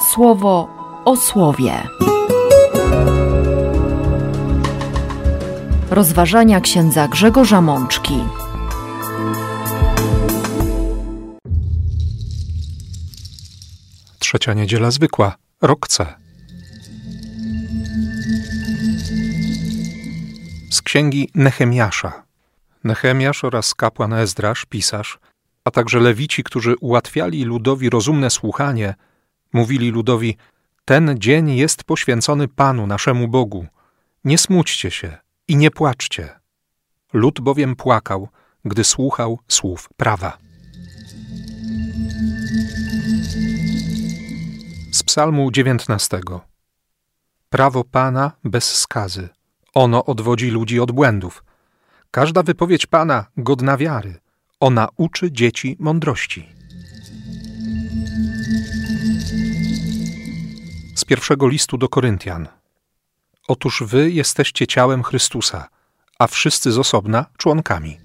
słowo o słowie. Rozważania księdza Grzegorza Mączki. Trzecia niedziela zwykła, rok C. Z księgi Nehemiasza. Nehemiasz oraz kapłan Ezdrasz, pisarz, a także lewici, którzy ułatwiali ludowi rozumne słuchanie, mówili ludowi: Ten dzień jest poświęcony Panu, naszemu Bogu. Nie smućcie się i nie płaczcie. Lud bowiem płakał, gdy słuchał słów prawa. Z Psalmu 19. Prawo Pana bez skazy. Ono odwodzi ludzi od błędów. Każda wypowiedź Pana godna wiary. Ona uczy dzieci mądrości. Pierwszego listu do Koryntian. Otóż wy jesteście ciałem Chrystusa, a wszyscy z osobna członkami.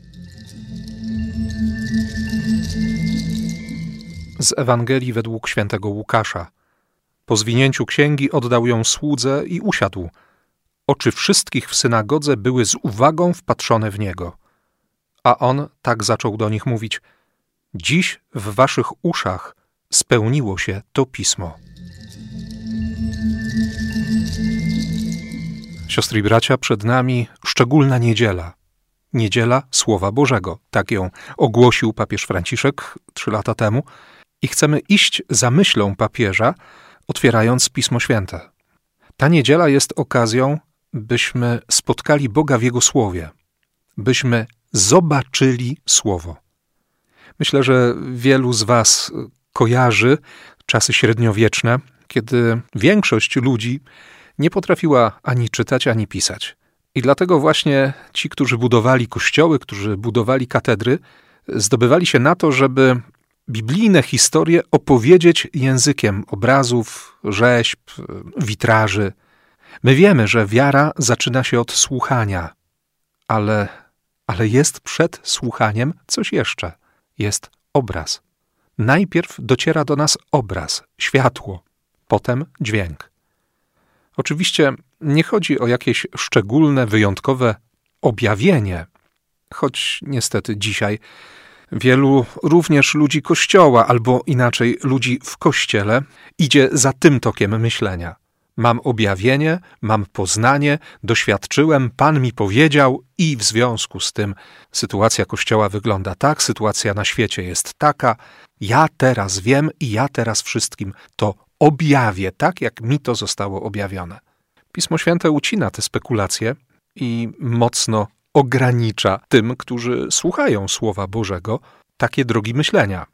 Z Ewangelii według świętego Łukasza. Po zwinięciu księgi oddał ją słudze i usiadł. Oczy wszystkich w synagodze były z uwagą wpatrzone w niego. A on tak zaczął do nich mówić: Dziś w waszych uszach spełniło się to pismo. Siostry i bracia, przed nami szczególna niedziela. Niedziela Słowa Bożego. Tak ją ogłosił papież Franciszek trzy lata temu. I chcemy iść za myślą papieża, otwierając Pismo Święte. Ta niedziela jest okazją, byśmy spotkali Boga w Jego Słowie, byśmy zobaczyli Słowo. Myślę, że wielu z Was kojarzy czasy średniowieczne, kiedy większość ludzi nie potrafiła ani czytać, ani pisać. I dlatego właśnie ci, którzy budowali kościoły, którzy budowali katedry, zdobywali się na to, żeby biblijne historie opowiedzieć językiem obrazów, rzeźb, witraży. My wiemy, że wiara zaczyna się od słuchania, ale, ale jest przed słuchaniem coś jeszcze. Jest obraz. Najpierw dociera do nas obraz, światło, potem dźwięk. Oczywiście nie chodzi o jakieś szczególne, wyjątkowe objawienie, choć niestety dzisiaj wielu również ludzi kościoła, albo inaczej ludzi w kościele, idzie za tym tokiem myślenia. Mam objawienie, mam poznanie, doświadczyłem, Pan mi powiedział, i w związku z tym sytuacja Kościoła wygląda tak, sytuacja na świecie jest taka. Ja teraz wiem i ja teraz wszystkim to objawię, tak jak mi to zostało objawione. Pismo Święte ucina te spekulacje i mocno ogranicza tym, którzy słuchają Słowa Bożego, takie drogi myślenia.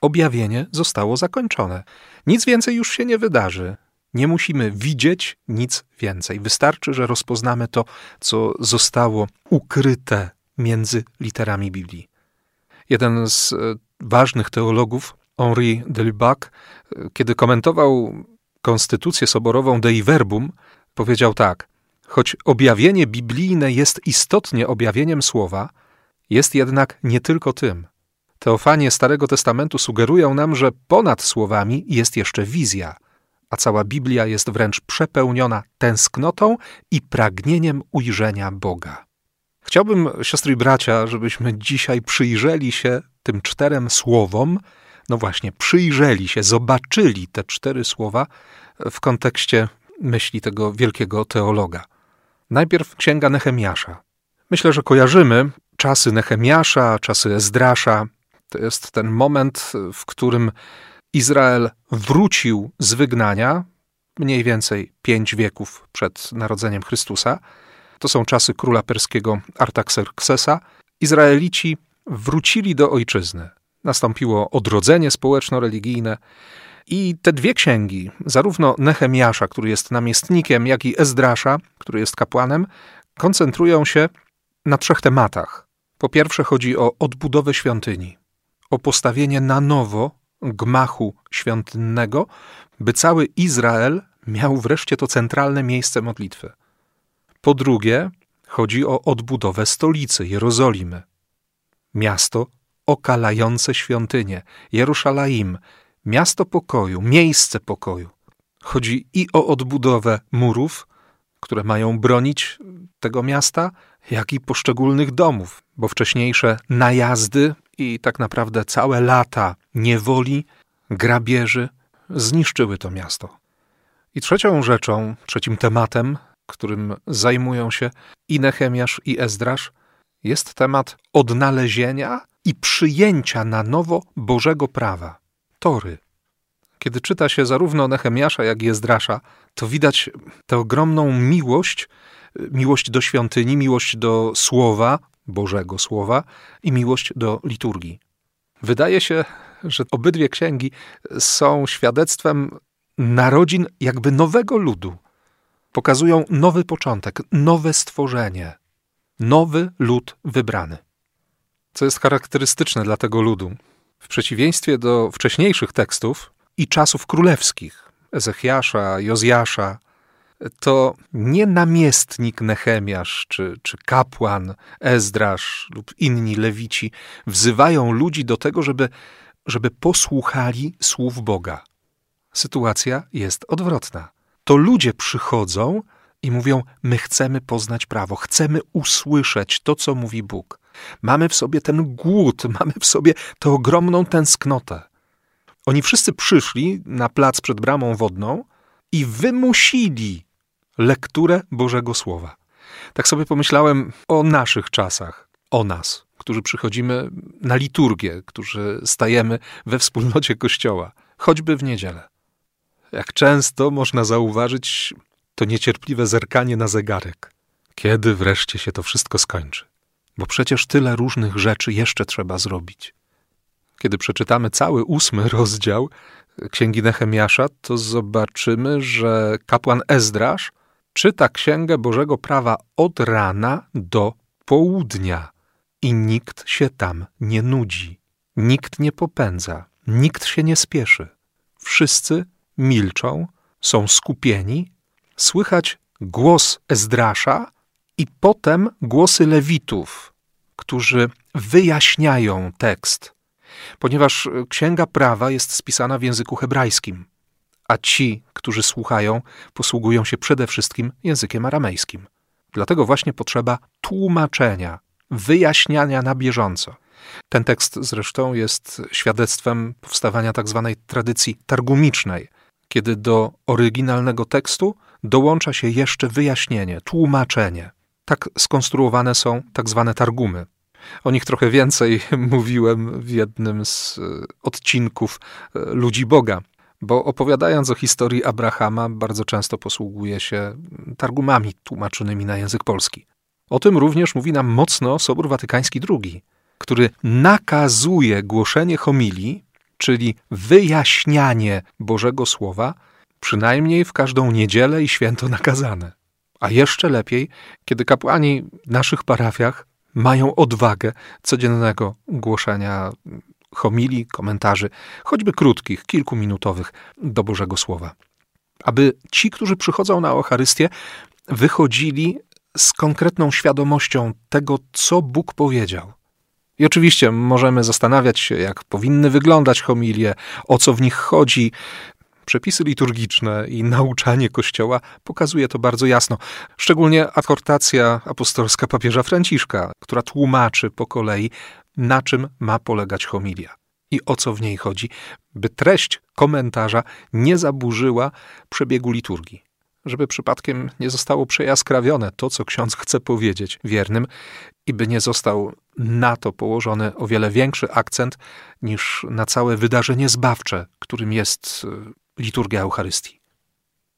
Objawienie zostało zakończone. Nic więcej już się nie wydarzy. Nie musimy widzieć nic więcej. Wystarczy, że rozpoznamy to, co zostało ukryte między literami Biblii. Jeden z e, ważnych teologów, Henri de Lubac, e, kiedy komentował konstytucję soborową Dei Verbum, powiedział tak: Choć objawienie biblijne jest istotnie objawieniem słowa, jest jednak nie tylko tym. Teofanie Starego Testamentu sugerują nam, że ponad słowami jest jeszcze wizja, a cała Biblia jest wręcz przepełniona tęsknotą i pragnieniem ujrzenia Boga. Chciałbym, siostry i bracia, żebyśmy dzisiaj przyjrzeli się tym czterem słowom, no właśnie, przyjrzeli się, zobaczyli te cztery słowa w kontekście myśli tego wielkiego teologa. Najpierw księga Nehemiasza. Myślę, że kojarzymy czasy Nehemiasza, czasy Ezdrasza. To jest ten moment, w którym Izrael wrócił z wygnania, mniej więcej pięć wieków przed narodzeniem Chrystusa. To są czasy króla perskiego Artaxerxesa. Izraelici wrócili do ojczyzny. Nastąpiło odrodzenie społeczno-religijne. I te dwie księgi, zarówno Nehemiasza, który jest namiestnikiem, jak i Ezdrasza, który jest kapłanem, koncentrują się na trzech tematach. Po pierwsze chodzi o odbudowę świątyni, o postawienie na nowo gmachu świątynnego, by cały Izrael miał wreszcie to centralne miejsce modlitwy. Po drugie, chodzi o odbudowę stolicy Jerozolimy. Miasto okalające świątynię, Jeruszalaim, miasto pokoju, miejsce pokoju, Chodzi i o odbudowę murów, które mają bronić tego miasta, jak i poszczególnych domów, bo wcześniejsze najazdy i tak naprawdę całe lata niewoli, grabieży zniszczyły to miasto. I trzecią rzeczą, trzecim tematem, którym zajmują się i Nehemiasz, i Ezdrasz, jest temat odnalezienia i przyjęcia na nowo Bożego prawa, Tory. Kiedy czyta się zarówno Nehemiasza, jak i Ezdrasza, to widać tę ogromną miłość, miłość do świątyni, miłość do słowa, Bożego Słowa i miłość do liturgii. Wydaje się, że obydwie księgi są świadectwem narodzin jakby nowego ludu. Pokazują nowy początek, nowe stworzenie, nowy lud wybrany. Co jest charakterystyczne dla tego ludu, w przeciwieństwie do wcześniejszych tekstów i czasów królewskich, Ezechiasza, Jozjasza, to nie namiestnik Nehemiasz, czy, czy kapłan Ezdrasz lub inni lewici wzywają ludzi do tego, żeby, żeby posłuchali słów Boga. Sytuacja jest odwrotna. To ludzie przychodzą i mówią: My chcemy poznać prawo, chcemy usłyszeć to, co mówi Bóg. Mamy w sobie ten głód, mamy w sobie tę ogromną tęsknotę. Oni wszyscy przyszli na plac przed bramą wodną i wymusili lekturę Bożego Słowa. Tak sobie pomyślałem o naszych czasach, o nas, którzy przychodzimy na liturgię, którzy stajemy we wspólnocie Kościoła, choćby w niedzielę. Jak często można zauważyć to niecierpliwe zerkanie na zegarek. Kiedy wreszcie się to wszystko skończy? Bo przecież tyle różnych rzeczy jeszcze trzeba zrobić. Kiedy przeczytamy cały ósmy rozdział Księgi Nehemiasza, to zobaczymy, że kapłan Ezdrasz czyta Księgę Bożego Prawa od rana do południa i nikt się tam nie nudzi, nikt nie popędza, nikt się nie spieszy. Wszyscy milczą, są skupieni, słychać głos Ezdrasza i potem głosy Lewitów, którzy wyjaśniają tekst, ponieważ Księga Prawa jest spisana w języku hebrajskim a ci, którzy słuchają, posługują się przede wszystkim językiem aramejskim. Dlatego właśnie potrzeba tłumaczenia, wyjaśniania na bieżąco. Ten tekst zresztą jest świadectwem powstawania tzw. Tak tradycji targumicznej, kiedy do oryginalnego tekstu dołącza się jeszcze wyjaśnienie, tłumaczenie. Tak skonstruowane są tak zwane targumy. O nich trochę więcej mówiłem w jednym z e, odcinków e, Ludzi Boga, bo opowiadając o historii Abrahama, bardzo często posługuje się targumami tłumaczonymi na język polski. O tym również mówi nam mocno Sobór Watykański II, który nakazuje głoszenie homilii, czyli wyjaśnianie Bożego Słowa, przynajmniej w każdą niedzielę i święto nakazane. A jeszcze lepiej, kiedy kapłani w naszych parafiach mają odwagę codziennego głoszenia homilii, komentarzy, choćby krótkich, kilkuminutowych, do Bożego Słowa. Aby ci, którzy przychodzą na Eucharystię, wychodzili z konkretną świadomością tego, co Bóg powiedział. I oczywiście możemy zastanawiać się, jak powinny wyglądać homilie, o co w nich chodzi. Przepisy liturgiczne i nauczanie Kościoła pokazuje to bardzo jasno. Szczególnie adhortacja apostolska papieża Franciszka, która tłumaczy po kolei, na czym ma polegać homilia i o co w niej chodzi, by treść komentarza nie zaburzyła przebiegu liturgii. Żeby przypadkiem nie zostało przejaskrawione to, co ksiądz chce powiedzieć wiernym, i by nie został na to położony o wiele większy akcent niż na całe wydarzenie zbawcze, którym jest e, liturgia Eucharystii.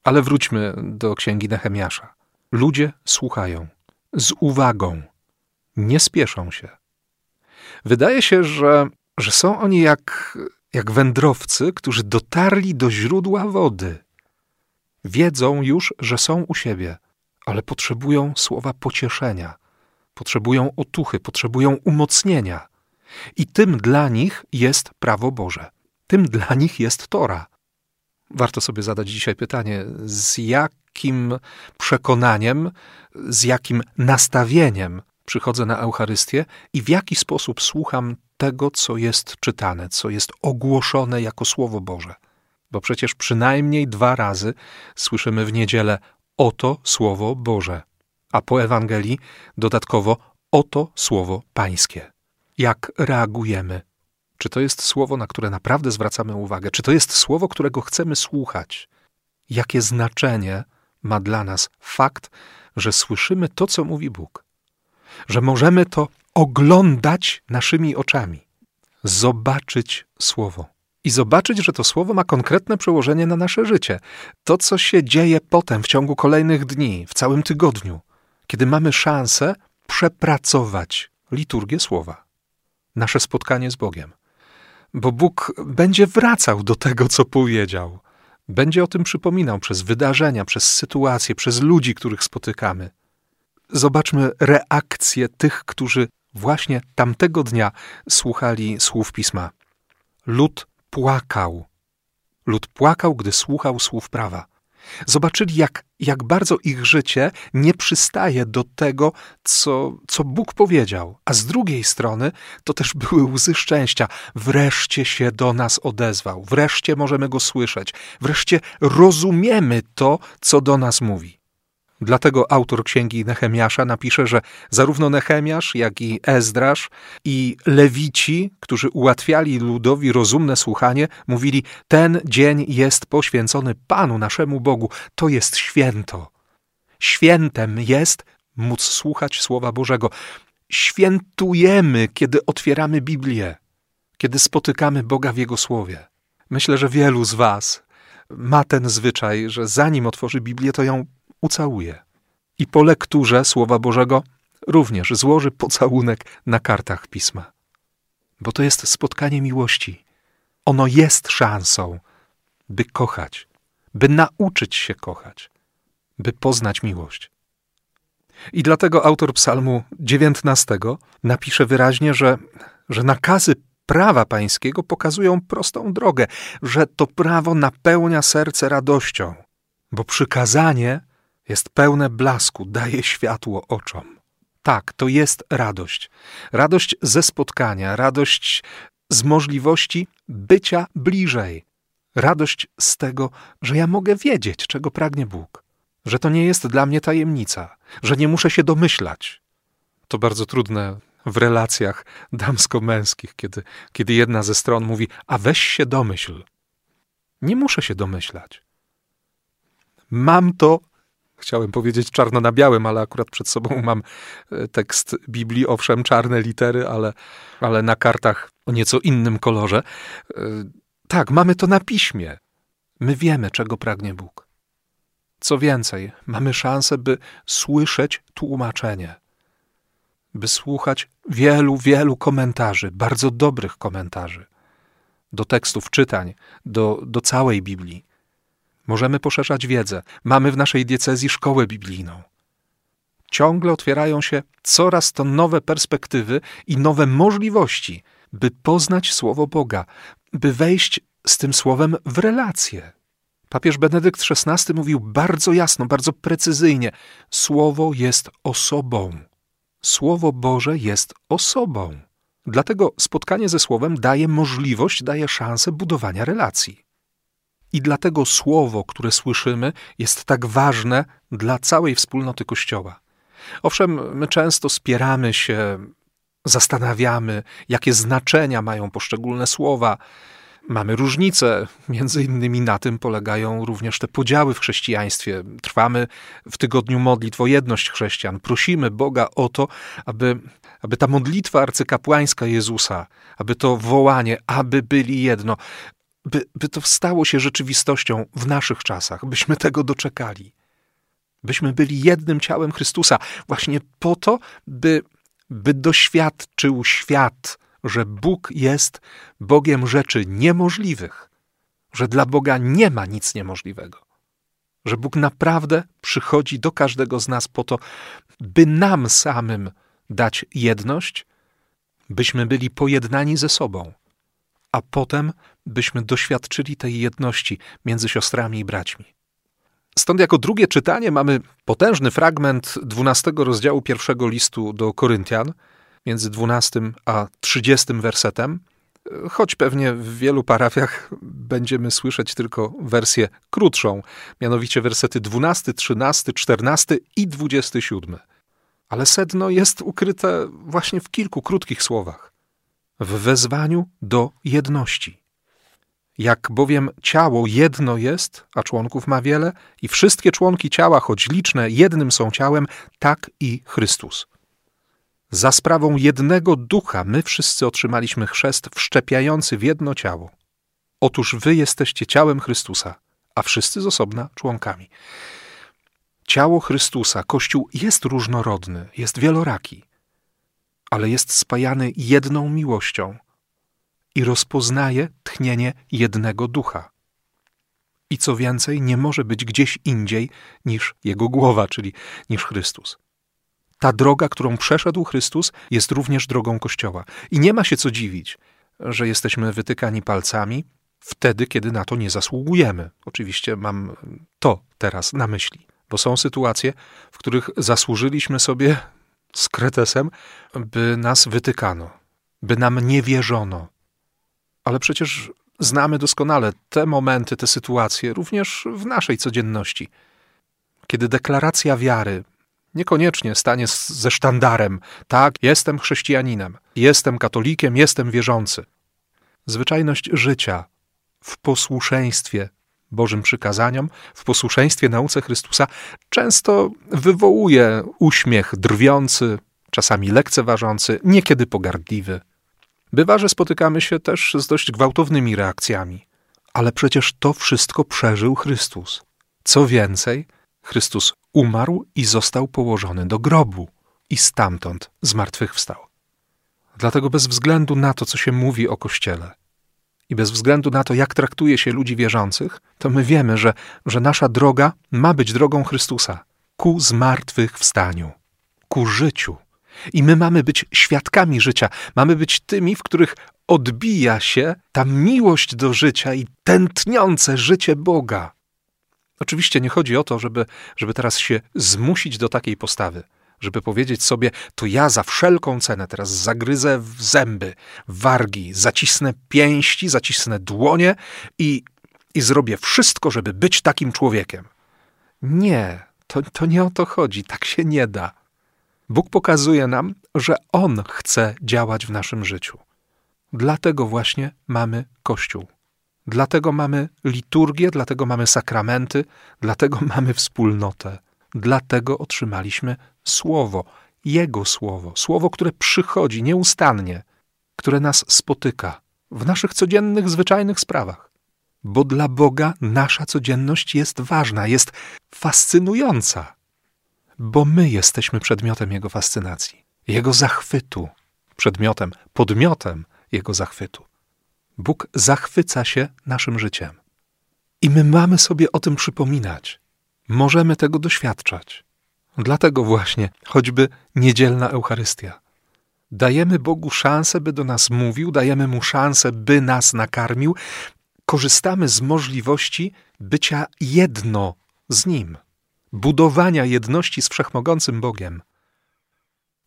Ale wróćmy do księgi Nehemiasza. Ludzie słuchają z uwagą, nie spieszą się. Wydaje się, że, że są oni jak, jak wędrowcy, którzy dotarli do źródła wody. Wiedzą już, że są u siebie, ale potrzebują słowa pocieszenia, potrzebują otuchy, potrzebują umocnienia. I tym dla nich jest prawo Boże. Tym dla nich jest Tora. Warto sobie zadać dzisiaj pytanie, z jakim przekonaniem, z jakim nastawieniem przychodzę na Eucharystię i w jaki sposób słucham tego, co jest czytane, co jest ogłoszone jako Słowo Boże. bo przecież przynajmniej dwa razy słyszymy w niedzielę oto słowo Boże, a po Ewangelii dodatkowo oto słowo Pańskie. Jak reagujemy? Czy to jest słowo, na które naprawdę zwracamy uwagę? Czy to jest słowo, którego chcemy słuchać? Jakie znaczenie ma dla nas fakt, że słyszymy to, co mówi Bóg? Że możemy to oglądać naszymi oczami, zobaczyć słowo i zobaczyć, że to słowo ma konkretne przełożenie na nasze życie. To, co się dzieje potem, w ciągu kolejnych dni, w całym tygodniu, kiedy mamy szansę przepracować liturgię słowa, nasze spotkanie z Bogiem. Bo Bóg będzie wracał do tego, co powiedział. Będzie o tym przypominał przez wydarzenia, przez sytuacje, przez ludzi, których spotykamy. Zobaczmy reakcję tych, którzy właśnie tamtego dnia słuchali słów pisma. Lud płakał. Lud płakał, gdy słuchał słów prawa. Zobaczyli, jak, jak bardzo ich życie nie przystaje do tego, co, co Bóg powiedział. A z drugiej strony to też były łzy szczęścia. Wreszcie się do nas odezwał, wreszcie możemy go słyszeć, wreszcie rozumiemy to, co do nas mówi. Dlatego autor księgi Nehemiasza napisze, że zarówno Nehemiasz, jak i Ezdrasz i Lewici, którzy ułatwiali ludowi rozumne słuchanie, mówili: Ten dzień jest poświęcony Panu naszemu Bogu, to jest święto. Świętem jest móc słuchać Słowa Bożego. Świętujemy, kiedy otwieramy Biblię, kiedy spotykamy Boga w Jego Słowie. Myślę, że wielu z Was ma ten zwyczaj, że zanim otworzy Biblię, to ją ucałuje. I po lekturze Słowa Bożego również złoży pocałunek na kartach pisma. Bo to jest spotkanie miłości. Ono jest szansą, by kochać, by nauczyć się kochać, by poznać miłość. I dlatego autor Psalmu 19 napisze wyraźnie, że, że nakazy prawa pańskiego pokazują prostą drogę, że to prawo napełnia serce radością, bo przykazanie jest pełne blasku, daje światło oczom. Tak, to jest radość. Radość ze spotkania, radość z możliwości bycia bliżej. Radość z tego, że ja mogę wiedzieć, czego pragnie Bóg, że to nie jest dla mnie tajemnica, że nie muszę się domyślać. To bardzo trudne w relacjach damsko-męskich, kiedy, kiedy jedna ze stron mówi: A weź się domyśl. Nie muszę się domyślać. Mam to Chciałem powiedzieć czarno na białym, ale akurat przed sobą mam e, tekst Biblii, owszem, czarne litery, ale, ale na kartach o nieco innym kolorze. E, tak, mamy to na piśmie. My wiemy, czego pragnie Bóg. Co więcej, mamy szansę, by słyszeć tłumaczenie, by słuchać wielu, wielu komentarzy, bardzo dobrych komentarzy do tekstów czytań, do, do całej Biblii. Możemy poszerzać wiedzę. Mamy w naszej diecezji szkołę biblijną. Ciągle otwierają się coraz to nowe perspektywy i nowe możliwości, by poznać Słowo Boga, by wejść z tym Słowem w relacje. Papież Benedykt XVI mówił bardzo jasno, bardzo precyzyjnie: Słowo jest osobą. Słowo Boże jest osobą. Dlatego spotkanie ze Słowem daje możliwość, daje szansę budowania relacji. I dlatego słowo, które słyszymy, jest tak ważne dla całej wspólnoty Kościoła. Owszem, my często spieramy się, zastanawiamy, jakie znaczenia mają poszczególne słowa. Mamy różnice, między innymi na tym polegają również te podziały w chrześcijaństwie. Trwamy w tygodniu modlitw o jedność chrześcijan. Prosimy Boga o to, aby, aby ta modlitwa arcykapłańska Jezusa, aby to wołanie, aby byli jedno, by, by to stało się rzeczywistością w naszych czasach, byśmy tego doczekali. Byśmy byli jednym ciałem Chrystusa, właśnie po to, by, by doświadczył świat, że Bóg jest Bogiem rzeczy niemożliwych, że dla Boga nie ma nic niemożliwego, że Bóg naprawdę przychodzi do każdego z nas po to, by nam samym dać jedność, byśmy byli pojednani ze sobą a potem byśmy doświadczyli tej jedności między siostrami i braćmi. Stąd jako drugie czytanie mamy potężny fragment 12 rozdziału pierwszego listu do Koryntian, między 12 a 30 wersetem. choć pewnie w wielu parafiach będziemy słyszeć tylko wersję krótszą, mianowicie wersety 12, 13, 14 i 27. Ale sedno jest ukryte właśnie w kilku krótkich słowach. W wezwaniu do jedności. Jak bowiem ciało jedno jest, a członków ma wiele, i wszystkie członki ciała, choć liczne, jednym są ciałem, tak i Chrystus. Za sprawą jednego ducha my wszyscy otrzymaliśmy chrzest wszczepiający w jedno ciało. Otóż wy jesteście ciałem Chrystusa, a wszyscy z osobna członkami. Ciało Chrystusa, Kościół jest różnorodny, jest wieloraki, ale jest spajany jedną miłością i rozpoznaje tchnienie jednego ducha. I co więcej, nie może być gdzieś indziej niż jego głowa, czyli niż Chrystus. Ta droga, którą przeszedł Chrystus, jest również drogą Kościoła. I nie ma się co dziwić, że jesteśmy wytykani palcami wtedy, kiedy na to nie zasługujemy. Oczywiście mam to teraz na myśli, bo są sytuacje, w których zasłużyliśmy sobie z kretesem, by nas wytykano, by nam nie wierzono. Ale przecież znamy doskonale te momenty, te sytuacje, również w naszej codzienności, kiedy deklaracja wiary Niekoniecznie stanie ze sztandarem. Tak, jestem chrześcijaninem, jestem katolikiem, jestem wierzący. Zwyczajność życia w posłuszeństwie Bożym przykazaniom, w posłuszeństwie nauce Chrystusa często wywołuje uśmiech drwiący, czasami lekceważący, niekiedy pogardliwy. Bywa, że spotykamy się też z dość gwałtownymi reakcjami, ale przecież to wszystko przeżył Chrystus. Co więcej, Chrystus umarł i został położony do grobu i stamtąd zmartwychwstał. Dlatego bez względu na to, co się mówi o Kościele i bez względu na to, jak traktuje się ludzi wierzących, to my wiemy, że, że nasza droga ma być drogą Chrystusa ku zmartwychwstaniu, ku życiu. I my mamy być świadkami życia, mamy być tymi, w których odbija się ta miłość do życia i tętniące życie Boga. Oczywiście nie chodzi o to, żeby, żeby teraz się zmusić do takiej postawy, żeby powiedzieć sobie, to ja za wszelką cenę teraz zagryzę w zęby, wargi, zacisnę pięści, zacisnę dłonie i, i zrobię wszystko, żeby być takim człowiekiem. Nie, to, to nie o to chodzi, tak się nie da. Bóg pokazuje nam, że On chce działać w naszym życiu. Dlatego właśnie mamy Kościół. Dlatego mamy liturgię, dlatego mamy sakramenty, dlatego mamy wspólnotę. Dlatego otrzymaliśmy Słowo, Jego Słowo, Słowo, które przychodzi nieustannie, które nas spotyka w naszych codziennych, zwyczajnych sprawach. Bo dla Boga nasza codzienność jest ważna, jest fascynująca, bo my jesteśmy przedmiotem Jego fascynacji, Jego zachwytu, przedmiotem, podmiotem Jego zachwytu. Bóg zachwyca się naszym życiem. I my mamy sobie o tym przypominać. Możemy tego doświadczać. Dlatego właśnie choćby niedzielna Eucharystia. Dajemy Bogu szansę, by do nas mówił, dajemy Mu szansę, by nas nakarmił. Korzystamy z możliwości bycia jedno z Nim, budowania jedności z wszechmogącym Bogiem.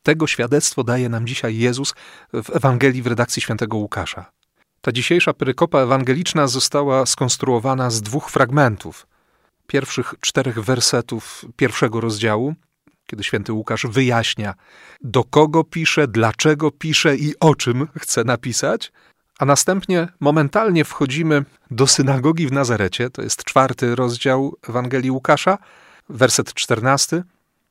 Tego świadectwo daje nam dzisiaj Jezus w Ewangelii w redakcji świętego Łukasza. Ta dzisiejsza perykopa ewangeliczna została skonstruowana z dwóch fragmentów. Pierwszych czterech wersetów pierwszego rozdziału, kiedy święty Łukasz wyjaśnia, do kogo pisze, dlaczego pisze i o czym chce napisać, a następnie momentalnie wchodzimy do synagogi w Nazarecie, to jest czwarty rozdział Ewangelii Łukasza, werset czternasty.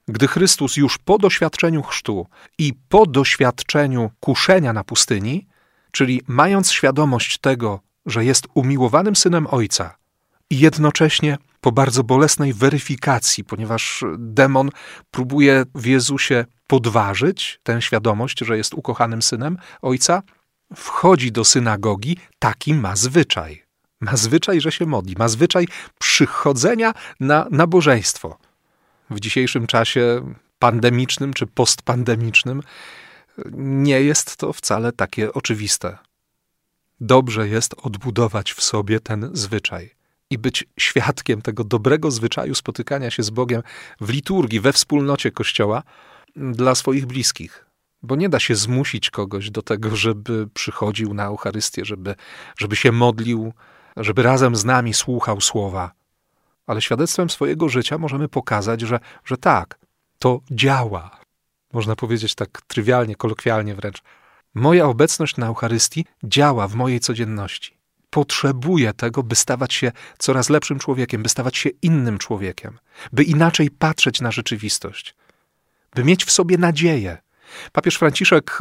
Gdy Chrystus już po doświadczeniu chrztu i po doświadczeniu kuszenia na pustyni czyli mając świadomość tego, że jest umiłowanym synem Ojca i jednocześnie po bardzo bolesnej weryfikacji, ponieważ demon próbuje w Jezusie podważyć tę świadomość, że jest ukochanym synem Ojca, wchodzi do synagogi, taki ma zwyczaj. Ma zwyczaj, że się modli, ma zwyczaj przychodzenia na nabożeństwo. W dzisiejszym czasie pandemicznym czy postpandemicznym nie jest to wcale takie oczywiste. Dobrze jest odbudować w sobie ten zwyczaj i być świadkiem tego dobrego zwyczaju spotykania się z Bogiem w liturgii, we wspólnocie Kościoła dla swoich bliskich, bo nie da się zmusić kogoś do tego, żeby przychodził na Eucharystię, żeby, żeby się modlił, żeby razem z nami słuchał słowa. Ale świadectwem swojego życia możemy pokazać, że, że tak, to działa. Można powiedzieć tak trywialnie, kolokwialnie wręcz. Moja obecność na Eucharystii działa w mojej codzienności. Potrzebuję tego, by stawać się coraz lepszym człowiekiem, by stawać się innym człowiekiem, by inaczej patrzeć na rzeczywistość, by mieć w sobie nadzieję. Papież Franciszek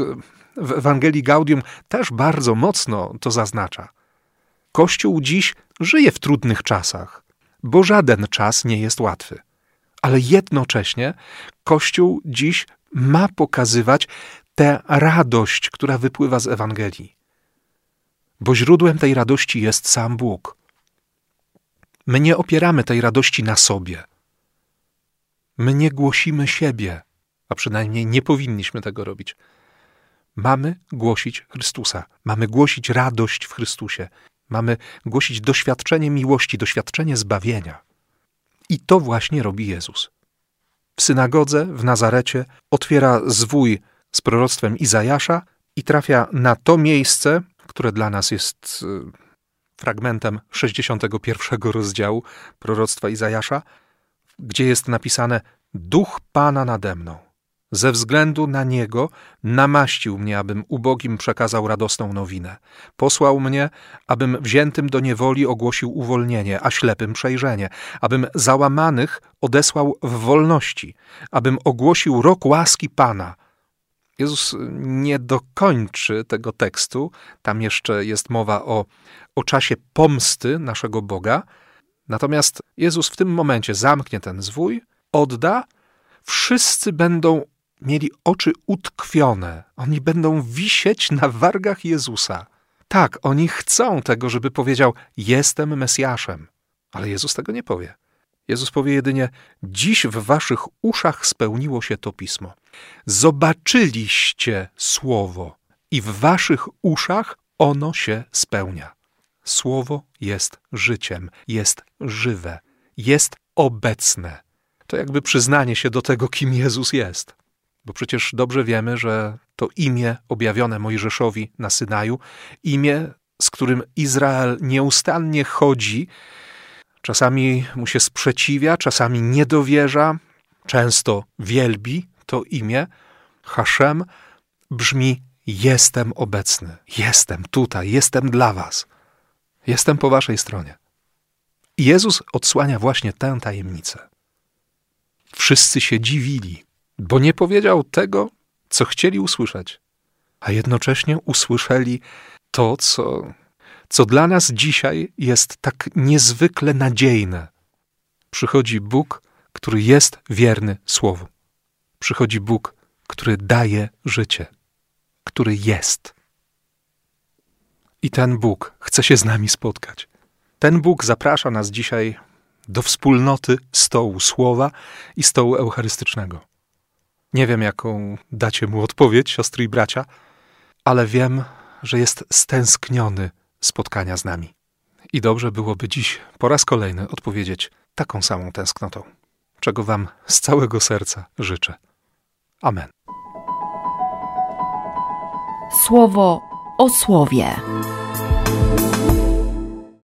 w Ewangelii Gaudium też bardzo mocno to zaznacza. Kościół dziś żyje w trudnych czasach, bo żaden czas nie jest łatwy. Ale jednocześnie Kościół dziś ma pokazywać tę radość, która wypływa z Ewangelii. Bo źródłem tej radości jest sam Bóg. My nie opieramy tej radości na sobie. My nie głosimy siebie, a przynajmniej nie powinniśmy tego robić. Mamy głosić Chrystusa, mamy głosić radość w Chrystusie, mamy głosić doświadczenie miłości, doświadczenie zbawienia. I to właśnie robi Jezus. W synagodze w Nazarecie otwiera zwój z proroctwem Izajasza i trafia na to miejsce, które dla nas jest y, fragmentem 61 rozdziału proroctwa Izajasza, gdzie jest napisane: Duch Pana nade mną. Ze względu na Niego namaścił mnie, abym ubogim przekazał radosną nowinę. Posłał mnie, abym wziętym do niewoli ogłosił uwolnienie, a ślepym przejrzenie, abym załamanych odesłał w wolności, abym ogłosił rok łaski Pana. Jezus nie dokończy tego tekstu, tam jeszcze jest mowa o, o czasie pomsty naszego Boga, natomiast Jezus w tym momencie zamknie ten zwój, odda, wszyscy będą mieli oczy utkwione. Oni będą wisieć na wargach Jezusa. Tak, oni chcą tego, żeby powiedział: Jestem Mesjaszem. Ale Jezus tego nie powie. Jezus powie jedynie: Dziś w waszych uszach spełniło się to pismo. Zobaczyliście słowo i w waszych uszach ono się spełnia. Słowo jest życiem, jest żywe, jest obecne. To jakby przyznanie się do tego, kim Jezus jest. Bo przecież dobrze wiemy, że to imię objawione Mojżeszowi na Synaju, imię, z którym Izrael nieustannie chodzi, czasami mu się sprzeciwia, czasami nie dowierza, często wielbi to imię, Haszem, brzmi: Jestem obecny, jestem tutaj, jestem dla Was, jestem po Waszej stronie. I Jezus odsłania właśnie tę tajemnicę. Wszyscy się dziwili, bo nie powiedział tego, co chcieli usłyszeć, a jednocześnie usłyszeli to, co, co dla nas dzisiaj jest tak niezwykle nadziejne. Przychodzi Bóg, który jest wierny Słowu. Przychodzi Bóg, który daje życie, który jest. I ten Bóg chce się z nami spotkać. Ten Bóg zaprasza nas dzisiaj do wspólnoty stołu słowa i stołu eucharystycznego. Nie wiem, jaką dacie mu odpowiedź, siostry i bracia, ale wiem, że jest stęskniony spotkania z nami. I dobrze byłoby dziś po raz kolejny odpowiedzieć taką samą tęsknotą, czego Wam z całego serca życzę. Amen. Słowo o słowie.